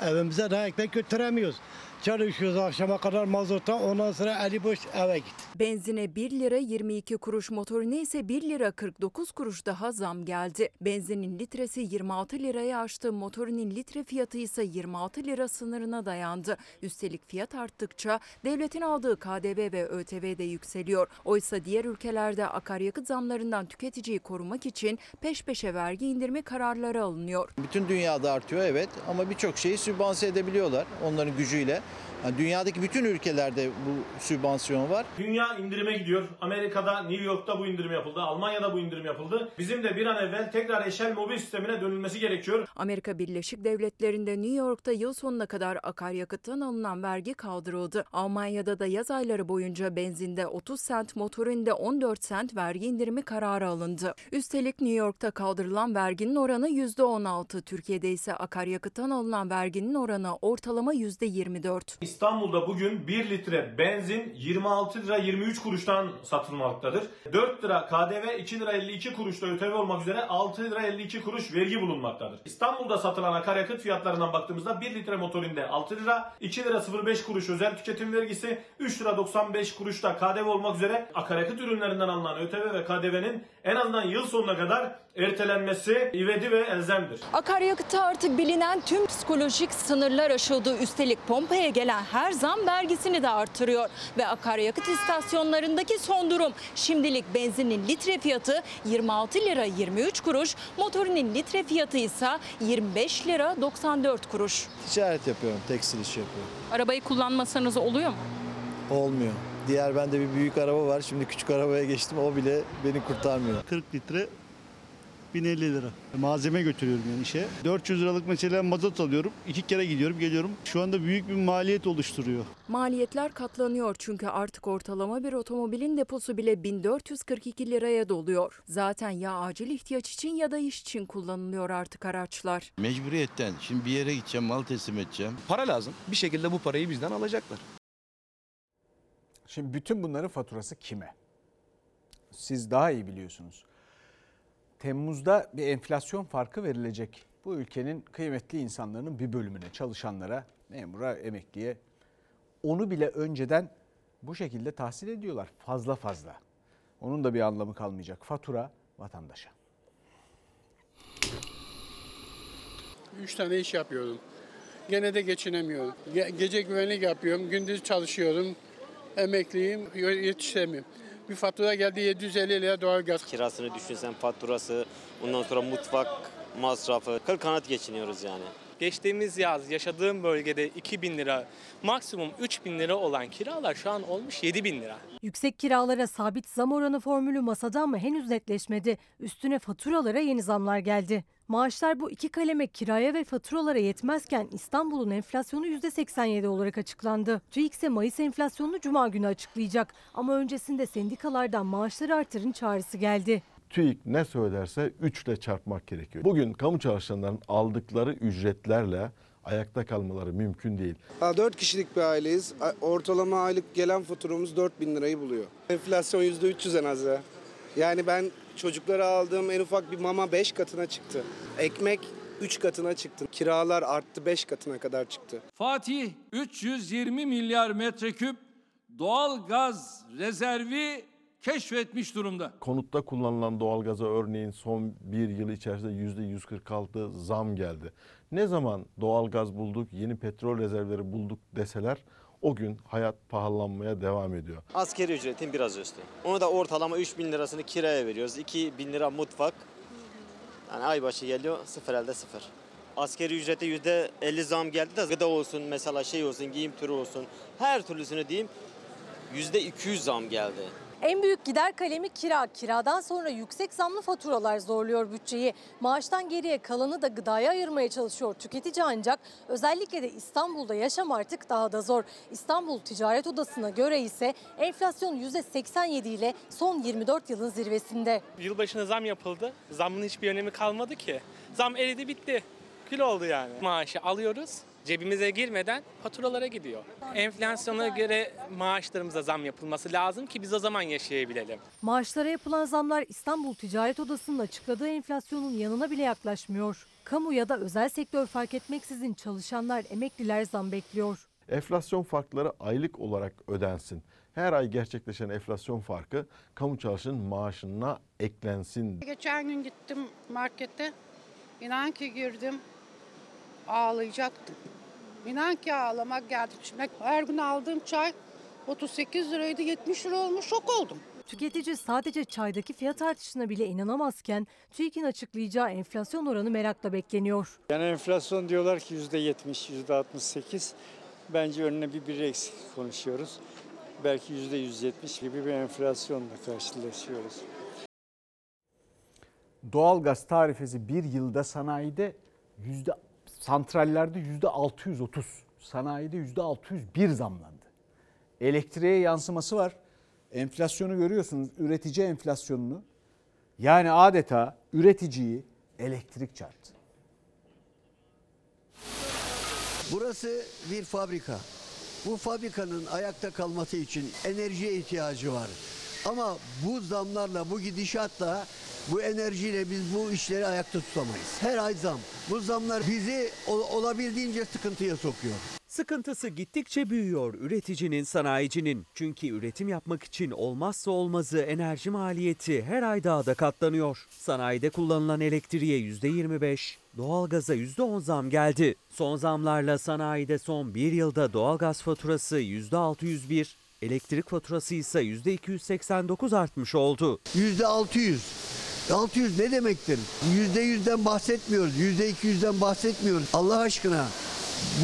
Evimize daha ekmek götüremiyoruz. Çalışıyoruz akşama kadar mazota ondan sonra eli boş eve git. Benzine 1 lira 22 kuruş, motorine ise 1 lira 49 kuruş daha zam geldi. Benzinin litresi 26 liraya aştı, motorinin litre fiyatı ise 26 lira sınırına dayandı. Üstelik fiyat arttıkça devletin aldığı KDV ve ÖTV de yükseliyor. Oysa diğer ülkelerde akaryakıt zamlarından tüketiciyi korumak için peş peşe vergi indirme kararları alınıyor. Bütün dünyada artıyor evet ama birçok şeyi sübvanse edebiliyorlar onların gücüyle. Yani dünyadaki bütün ülkelerde bu sübvansiyon var. Dünya indirime gidiyor. Amerika'da, New York'ta bu indirim yapıldı. Almanya'da bu indirim yapıldı. Bizim de bir an evvel tekrar eşel mobil sistemine dönülmesi gerekiyor. Amerika Birleşik Devletleri'nde New York'ta yıl sonuna kadar akaryakıttan alınan vergi kaldırıldı. Almanya'da da yaz ayları boyunca benzinde 30 sent, motorinde 14 sent vergi indirimi kararı alındı. Üstelik New York'ta kaldırılan verginin oranı %16, Türkiye'de ise akaryakıttan alınan verginin oranı ortalama %24. İstanbul'da bugün 1 litre benzin 26 lira 23 kuruştan satılmaktadır. 4 lira KDV, 2 lira 52 kuruş da ÖTV olmak üzere 6 lira 52 kuruş vergi bulunmaktadır. İstanbul'da satılan akaryakıt fiyatlarından baktığımızda 1 litre motorinde 6 lira, 2 lira 05 kuruş özel tüketim vergisi, 3 lira 95 kuruş da KDV olmak üzere akaryakıt ürünlerinden alınan ÖTV ve KDV'nin en azından yıl sonuna kadar ertelenmesi ivedi ve elzemdir. Akaryakıta artık bilinen tüm psikolojik sınırlar aşıldı. Üstelik pompaya gelen her zam vergisini de artırıyor. Ve akaryakıt istasyonlarındaki son durum. Şimdilik benzinin litre fiyatı 26 lira 23 kuruş, motorinin litre fiyatı ise 25 lira 94 kuruş. Ticaret yapıyorum, tekstil işi yapıyorum. Arabayı kullanmasanız oluyor mu? Olmuyor. Diğer bende bir büyük araba var. Şimdi küçük arabaya geçtim. O bile beni kurtarmıyor. 40 litre 1050 lira. Malzeme götürüyorum yani işe. 400 liralık mesela mazot alıyorum. İki kere gidiyorum geliyorum. Şu anda büyük bir maliyet oluşturuyor. Maliyetler katlanıyor çünkü artık ortalama bir otomobilin deposu bile 1442 liraya doluyor. Zaten ya acil ihtiyaç için ya da iş için kullanılıyor artık araçlar. Mecburiyetten. Şimdi bir yere gideceğim, mal teslim edeceğim. Para lazım. Bir şekilde bu parayı bizden alacaklar. Şimdi bütün bunların faturası kime? Siz daha iyi biliyorsunuz. Temmuz'da bir enflasyon farkı verilecek. Bu ülkenin kıymetli insanların bir bölümüne, çalışanlara, memura, emekliye onu bile önceden bu şekilde tahsil ediyorlar fazla fazla. Onun da bir anlamı kalmayacak. Fatura vatandaşa. Üç tane iş yapıyordum. Gene de geçinemiyorum. Ge- gece güvenlik yapıyorum, gündüz çalışıyorum. Emekliyim, yetişemiyorum. Bir fatura geldi 750 lira doğalgaz. Kirasını düşünsen faturası, ondan sonra mutfak masrafı. Kıl kanat geçiniyoruz yani. Geçtiğimiz yaz yaşadığım bölgede 2000 lira, maksimum 3000 lira olan kiralar şu an olmuş 7000 lira. Yüksek kiralara sabit zam oranı formülü masada ama henüz netleşmedi. Üstüne faturalara yeni zamlar geldi. Maaşlar bu iki kaleme kiraya ve faturalara yetmezken İstanbul'un enflasyonu %87 olarak açıklandı. TÜİK ise Mayıs enflasyonunu Cuma günü açıklayacak. Ama öncesinde sendikalardan maaşları artırın çağrısı geldi. TÜİK ne söylerse 3 ile çarpmak gerekiyor. Bugün kamu çalışanlarının aldıkları ücretlerle ayakta kalmaları mümkün değil. 4 kişilik bir aileyiz. Ortalama aylık gelen faturamız 4 bin lirayı buluyor. Enflasyon %300 en az ya. Yani ben çocuklara aldığım en ufak bir mama 5 katına çıktı. Ekmek 3 katına çıktı. Kiralar arttı 5 katına kadar çıktı. Fatih 320 milyar metreküp doğal gaz rezervi keşfetmiş durumda. Konutta kullanılan doğalgaza örneğin son bir yıl içerisinde %146 zam geldi. Ne zaman doğalgaz bulduk, yeni petrol rezervleri bulduk deseler o gün hayat pahalanmaya devam ediyor. Askeri ücretin biraz üstü. Onu da ortalama 3 bin lirasını kiraya veriyoruz. 2 bin lira mutfak. Yani ay başı geliyor sıfır elde sıfır. Askeri ücrete yüzde 50 zam geldi de gıda olsun mesela şey olsun giyim türü olsun her türlüsünü diyeyim yüzde 200 zam geldi. En büyük gider kalemi kira. Kiradan sonra yüksek zamlı faturalar zorluyor bütçeyi. Maaştan geriye kalanı da gıdaya ayırmaya çalışıyor tüketici ancak özellikle de İstanbul'da yaşam artık daha da zor. İstanbul Ticaret Odası'na göre ise enflasyon %87 ile son 24 yılın zirvesinde. Yılbaşına zam yapıldı. Zamın hiçbir önemi kalmadı ki. Zam eridi bitti. Kül oldu yani. Maaşı alıyoruz. Cebimize girmeden faturalara gidiyor. Enflasyona göre maaşlarımıza zam yapılması lazım ki biz o zaman yaşayabilelim. Maaşlara yapılan zamlar İstanbul Ticaret Odası'nın açıkladığı enflasyonun yanına bile yaklaşmıyor. Kamu ya da özel sektör fark etmeksizin çalışanlar, emekliler zam bekliyor. Enflasyon farkları aylık olarak ödensin. Her ay gerçekleşen enflasyon farkı kamu çalışanın maaşına eklensin. Geçen gün gittim markete. İnan ki girdim ağlayacaktım. İnan ki ağlamak geldi içime. Her gün aldığım çay 38 liraydı 70 lira olmuş şok oldum. Tüketici sadece çaydaki fiyat artışına bile inanamazken TÜİK'in açıklayacağı enflasyon oranı merakla bekleniyor. Yani enflasyon diyorlar ki %70, %68. Bence önüne bir bir eksik konuşuyoruz. Belki %170 gibi bir enflasyonla karşılaşıyoruz. Doğalgaz tarifesi bir yılda sanayide yüzde santrallerde yüzde 630, sanayide yüzde 601 zamlandı. Elektriğe yansıması var. Enflasyonu görüyorsunuz, üretici enflasyonunu. Yani adeta üreticiyi elektrik çarptı. Burası bir fabrika. Bu fabrikanın ayakta kalması için enerjiye ihtiyacı var. Ama bu zamlarla, bu gidişatla, bu enerjiyle biz bu işleri ayakta tutamayız. Her ay zam. Bu zamlar bizi olabildiğince sıkıntıya sokuyor. Sıkıntısı gittikçe büyüyor üreticinin, sanayicinin. Çünkü üretim yapmak için olmazsa olmazı enerji maliyeti her ay daha da katlanıyor. Sanayide kullanılan elektriğe %25, doğalgaza %10 zam geldi. Son zamlarla sanayide son bir yılda doğalgaz faturası %601, elektrik faturası ise %289 artmış oldu. %600. 600 ne demektir? %100'den bahsetmiyoruz. %200'den bahsetmiyoruz. Allah aşkına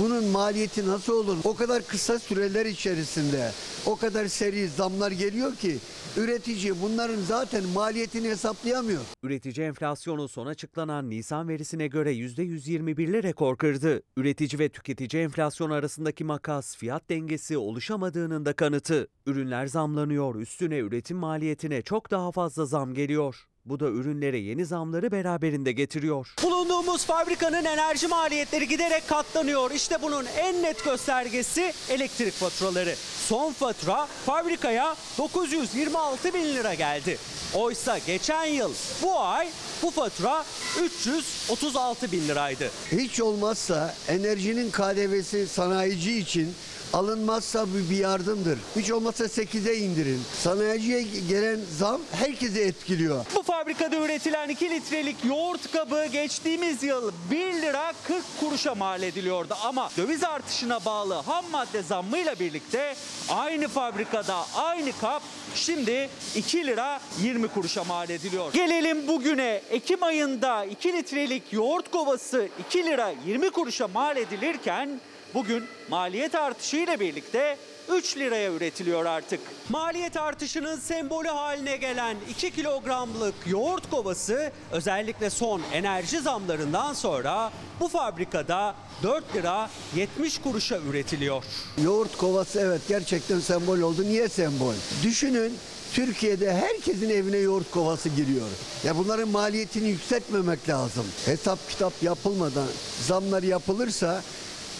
bunun maliyeti nasıl olur? O kadar kısa süreler içerisinde o kadar seri zamlar geliyor ki üretici bunların zaten maliyetini hesaplayamıyor. Üretici enflasyonu son açıklanan Nisan verisine göre %121'le rekor kırdı. Üretici ve tüketici enflasyon arasındaki makas fiyat dengesi oluşamadığının da kanıtı. Ürünler zamlanıyor, üstüne üretim maliyetine çok daha fazla zam geliyor. Bu da ürünlere yeni zamları beraberinde getiriyor. Bulunduğumuz fabrikanın enerji maliyetleri giderek katlanıyor. İşte bunun en net göstergesi elektrik faturaları. Son fatura fabrikaya 926 bin lira geldi. Oysa geçen yıl bu ay bu fatura 336 bin liraydı. Hiç olmazsa enerjinin KDV'si sanayici için alınmazsa bu bir yardımdır. Hiç olmazsa 8'e indirin. Sanayiciye gelen zam herkese etkiliyor. Bu fabrikada üretilen 2 litrelik yoğurt kabı geçtiğimiz yıl 1 lira 40 kuruşa mal ediliyordu. Ama döviz artışına bağlı ham madde zammıyla birlikte aynı fabrikada aynı kap şimdi 2 lira 20 kuruşa mal ediliyor. Gelelim bugüne Ekim ayında 2 litrelik yoğurt kovası 2 lira 20 kuruşa mal edilirken bugün maliyet artışı ile birlikte 3 liraya üretiliyor artık. Maliyet artışının sembolü haline gelen 2 kilogramlık yoğurt kovası özellikle son enerji zamlarından sonra bu fabrikada 4 lira 70 kuruşa üretiliyor. Yoğurt kovası evet gerçekten sembol oldu. Niye sembol? Düşünün Türkiye'de herkesin evine yoğurt kovası giriyor. Ya bunların maliyetini yükseltmemek lazım. Hesap kitap yapılmadan zamlar yapılırsa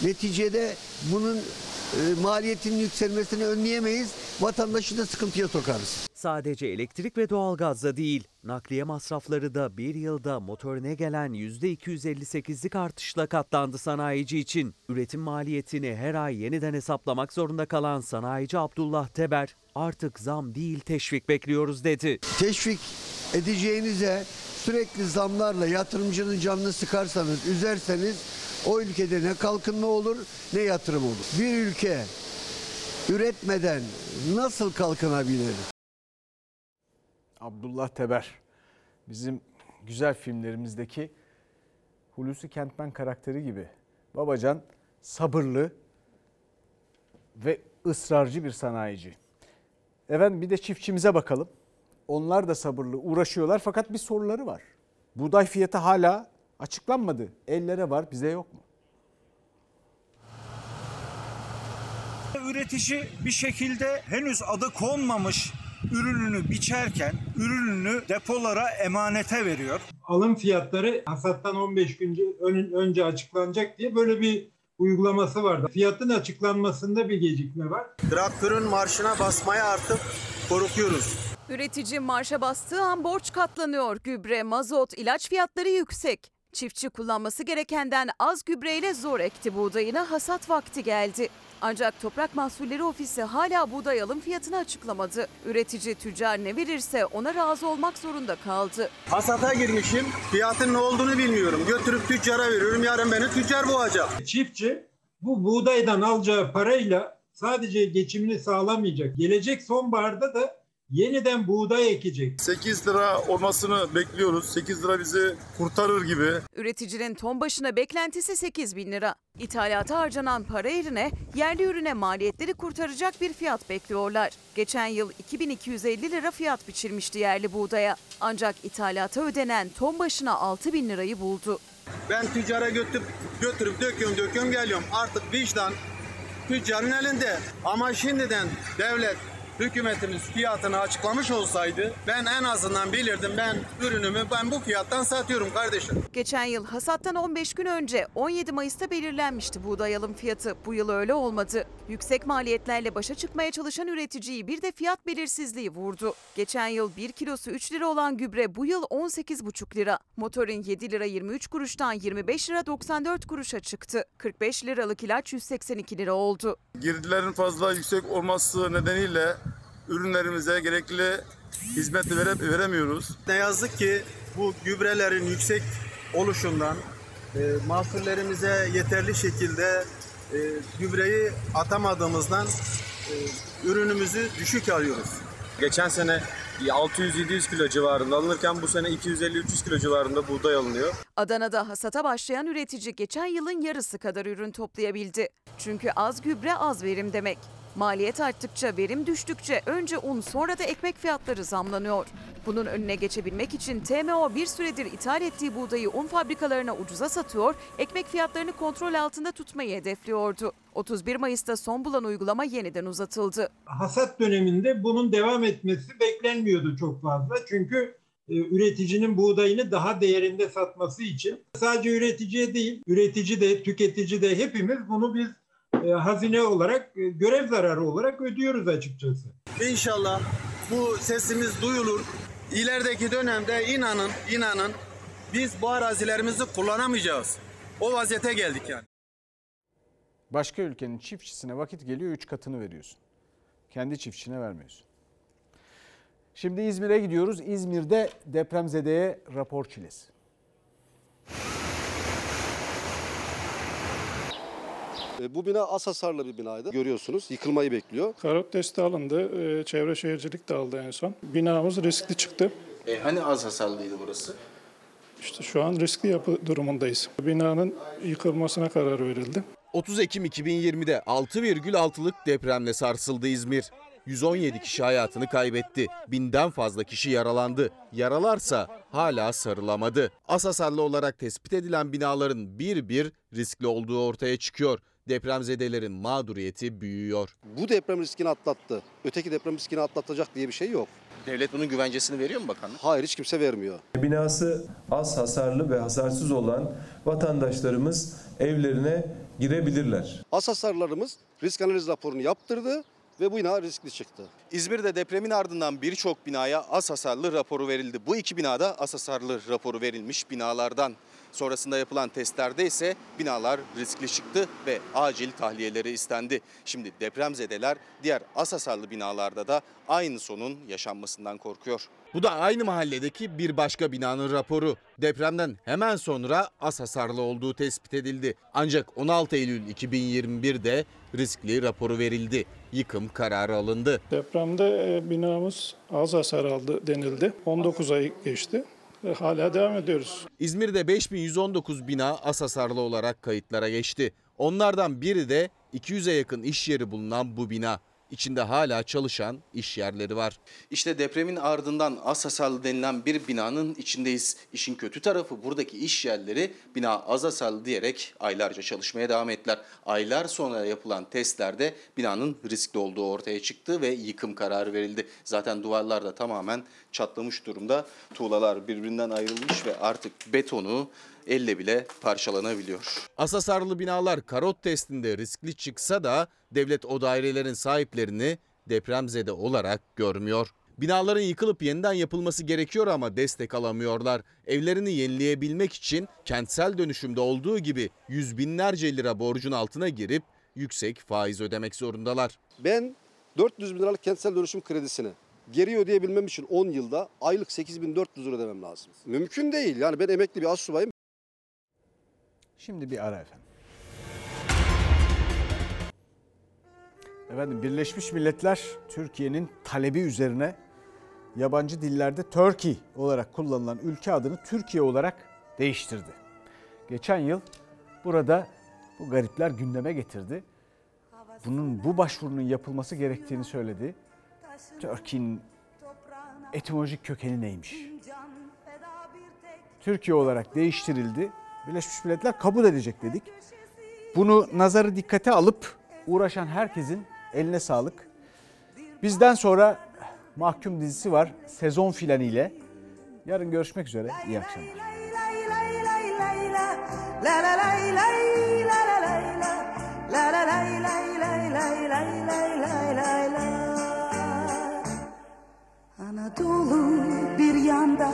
neticede bunun e, maliyetinin yükselmesini önleyemeyiz. Vatandaşı da sıkıntıya sokarız. Sadece elektrik ve doğalgazda değil, nakliye masrafları da bir yılda motorine gelen %258'lik artışla katlandı sanayici için. Üretim maliyetini her ay yeniden hesaplamak zorunda kalan sanayici Abdullah Teber, artık zam değil teşvik bekliyoruz dedi. Teşvik edeceğinize sürekli zamlarla yatırımcının canını sıkarsanız, üzerseniz o ülkede ne kalkınma olur ne yatırım olur. Bir ülke üretmeden nasıl kalkınabilir? Abdullah Teber bizim güzel filmlerimizdeki Hulusi Kentmen karakteri gibi. Babacan sabırlı ve ısrarcı bir sanayici. Efendim bir de çiftçimize bakalım. Onlar da sabırlı uğraşıyorlar fakat bir soruları var. Buğday fiyatı hala açıklanmadı. Ellere var bize yok mu? Üretici bir şekilde henüz adı konmamış ürününü biçerken ürününü depolara emanete veriyor. alım fiyatları hasattan 15 gün ön- önce açıklanacak diye böyle bir uygulaması vardı. Fiyatın açıklanmasında bir gecikme var. Traktörün marşına basmaya artık korkuyoruz. Üretici marşa bastığı an borç katlanıyor. Gübre, mazot, ilaç fiyatları yüksek. Çiftçi kullanması gerekenden az gübreyle zor ekti buğdayını hasat vakti geldi. Ancak Toprak Mahsulleri Ofisi hala buğday alım fiyatını açıklamadı. Üretici tüccar ne verirse ona razı olmak zorunda kaldı. Hasata girmişim. Fiyatın ne olduğunu bilmiyorum. Götürüp tüccara veriyorum. Yarın beni tüccar boğacak. Çiftçi bu buğdaydan alacağı parayla sadece geçimini sağlamayacak. Gelecek sonbaharda da yeniden buğday ekecek. 8 lira olmasını bekliyoruz. 8 lira bizi kurtarır gibi. Üreticinin ton başına beklentisi 8 bin lira. İthalata harcanan para yerine yerli ürüne maliyetleri kurtaracak bir fiyat bekliyorlar. Geçen yıl 2250 lira fiyat biçilmişti yerli buğdaya. Ancak ithalata ödenen ton başına 6 bin lirayı buldu. Ben tüccara götürüp, götürüp döküyorum döküyorum geliyorum. Artık vicdan tüccarın elinde. Ama şimdiden devlet hükümetimiz fiyatını açıklamış olsaydı ben en azından bilirdim ben ürünümü ben bu fiyattan satıyorum kardeşim. Geçen yıl hasattan 15 gün önce 17 Mayıs'ta belirlenmişti buğday alım fiyatı. Bu yıl öyle olmadı. Yüksek maliyetlerle başa çıkmaya çalışan üreticiyi bir de fiyat belirsizliği vurdu. Geçen yıl 1 kilosu 3 lira olan gübre bu yıl 18,5 lira. Motorun 7 lira 23 kuruştan 25 lira 94 kuruşa çıktı. 45 liralık ilaç 182 lira oldu. Girdilerin fazla yüksek olması nedeniyle ürünlerimize gerekli hizmeti vere, veremiyoruz. Ne yazık ki bu gübrelerin yüksek oluşundan e, mahsullerimize yeterli şekilde e, gübreyi atamadığımızdan e, ürünümüzü düşük alıyoruz. Geçen sene 600-700 kilo civarında alınırken bu sene 250-300 kilo civarında buğday alınıyor. Adana'da hasata başlayan üretici geçen yılın yarısı kadar ürün toplayabildi. Çünkü az gübre az verim demek. Maliyet arttıkça, verim düştükçe önce un sonra da ekmek fiyatları zamlanıyor. Bunun önüne geçebilmek için TMO bir süredir ithal ettiği buğdayı un fabrikalarına ucuza satıyor, ekmek fiyatlarını kontrol altında tutmayı hedefliyordu. 31 Mayıs'ta son bulan uygulama yeniden uzatıldı. Hasat döneminde bunun devam etmesi beklenmiyordu çok fazla. Çünkü e, üreticinin buğdayını daha değerinde satması için sadece üreticiye değil, üretici de, tüketici de hepimiz bunu biz hazine olarak, e, görev zararı olarak ödüyoruz açıkçası. İnşallah bu sesimiz duyulur. İlerideki dönemde inanın, inanın biz bu arazilerimizi kullanamayacağız. O vaziyete geldik yani. Başka ülkenin çiftçisine vakit geliyor 3 katını veriyorsun. Kendi çiftçine vermiyorsun. Şimdi İzmir'e gidiyoruz. İzmir'de depremzedeye rapor çilesi. E, Bu bina az hasarlı bir binaydı. Görüyorsunuz yıkılmayı bekliyor. Karot desteği alındı. Ee, Çevre Şehircilik de aldı en son. Binamız riskli çıktı. E, hani az hasarlıydı burası? İşte şu an riskli yapı durumundayız. Binanın yıkılmasına karar verildi. 30 Ekim 2020'de 6,6'lık depremle sarsıldı İzmir. 117 kişi hayatını kaybetti. Binden fazla kişi yaralandı. Yaralarsa hala sarılamadı. Az hasarlı olarak tespit edilen binaların bir bir riskli olduğu ortaya çıkıyor. Depremzedelerin mağduriyeti büyüyor. Bu deprem riskini atlattı. Öteki deprem riskini atlatacak diye bir şey yok. Devlet bunun güvencesini veriyor mu bakanlık? Hayır hiç kimse vermiyor. Binası az hasarlı ve hasarsız olan vatandaşlarımız evlerine girebilirler. Az hasarlarımız risk analiz raporunu yaptırdı. ve bu bina riskli çıktı. İzmir'de depremin ardından birçok binaya az hasarlı raporu verildi. Bu iki binada az hasarlı raporu verilmiş binalardan. Sonrasında yapılan testlerde ise binalar riskli çıktı ve acil tahliyeleri istendi. Şimdi depremzedeler diğer az hasarlı binalarda da aynı sonun yaşanmasından korkuyor. Bu da aynı mahalledeki bir başka binanın raporu. Depremden hemen sonra az hasarlı olduğu tespit edildi. Ancak 16 Eylül 2021'de riskli raporu verildi. Yıkım kararı alındı. Depremde e, binamız az hasar aldı denildi. 19 ay geçti. Hala devam ediyoruz. İzmir'de 5119 bina az hasarlı olarak kayıtlara geçti. Onlardan biri de 200'e yakın iş yeri bulunan bu bina. İçinde hala çalışan iş yerleri var. İşte depremin ardından az denilen bir binanın içindeyiz. İşin kötü tarafı buradaki iş yerleri bina az diyerek aylarca çalışmaya devam ettiler. Aylar sonra yapılan testlerde binanın riskli olduğu ortaya çıktı ve yıkım kararı verildi. Zaten duvarlar da tamamen çatlamış durumda. Tuğlalar birbirinden ayrılmış ve artık betonu elle bile parçalanabiliyor. Az hasarlı binalar karot testinde riskli çıksa da devlet o dairelerin sahiplerini depremzede olarak görmüyor. Binaların yıkılıp yeniden yapılması gerekiyor ama destek alamıyorlar. Evlerini yenileyebilmek için kentsel dönüşümde olduğu gibi yüz binlerce lira borcun altına girip yüksek faiz ödemek zorundalar. Ben 400 bin liralık kentsel dönüşüm kredisini geri ödeyebilmem için 10 yılda aylık 8400 lira ödemem lazım. Mümkün değil. Yani ben emekli bir astsubayım. Şimdi bir ara efendim. Efendim Birleşmiş Milletler Türkiye'nin talebi üzerine yabancı dillerde Turkey olarak kullanılan ülke adını Türkiye olarak değiştirdi. Geçen yıl burada bu garipler gündeme getirdi. Bunun bu başvurunun yapılması gerektiğini söyledi. Turkey'nin etimolojik kökeni neymiş? Türkiye olarak değiştirildi. Birleşmiş Milletler kabul edecek dedik. Bunu nazarı dikkate alıp uğraşan herkesin eline sağlık. Bizden sonra Mahkum dizisi var sezon filanıyla. Yarın görüşmek üzere. İyi akşamlar. Anadolu bir yanda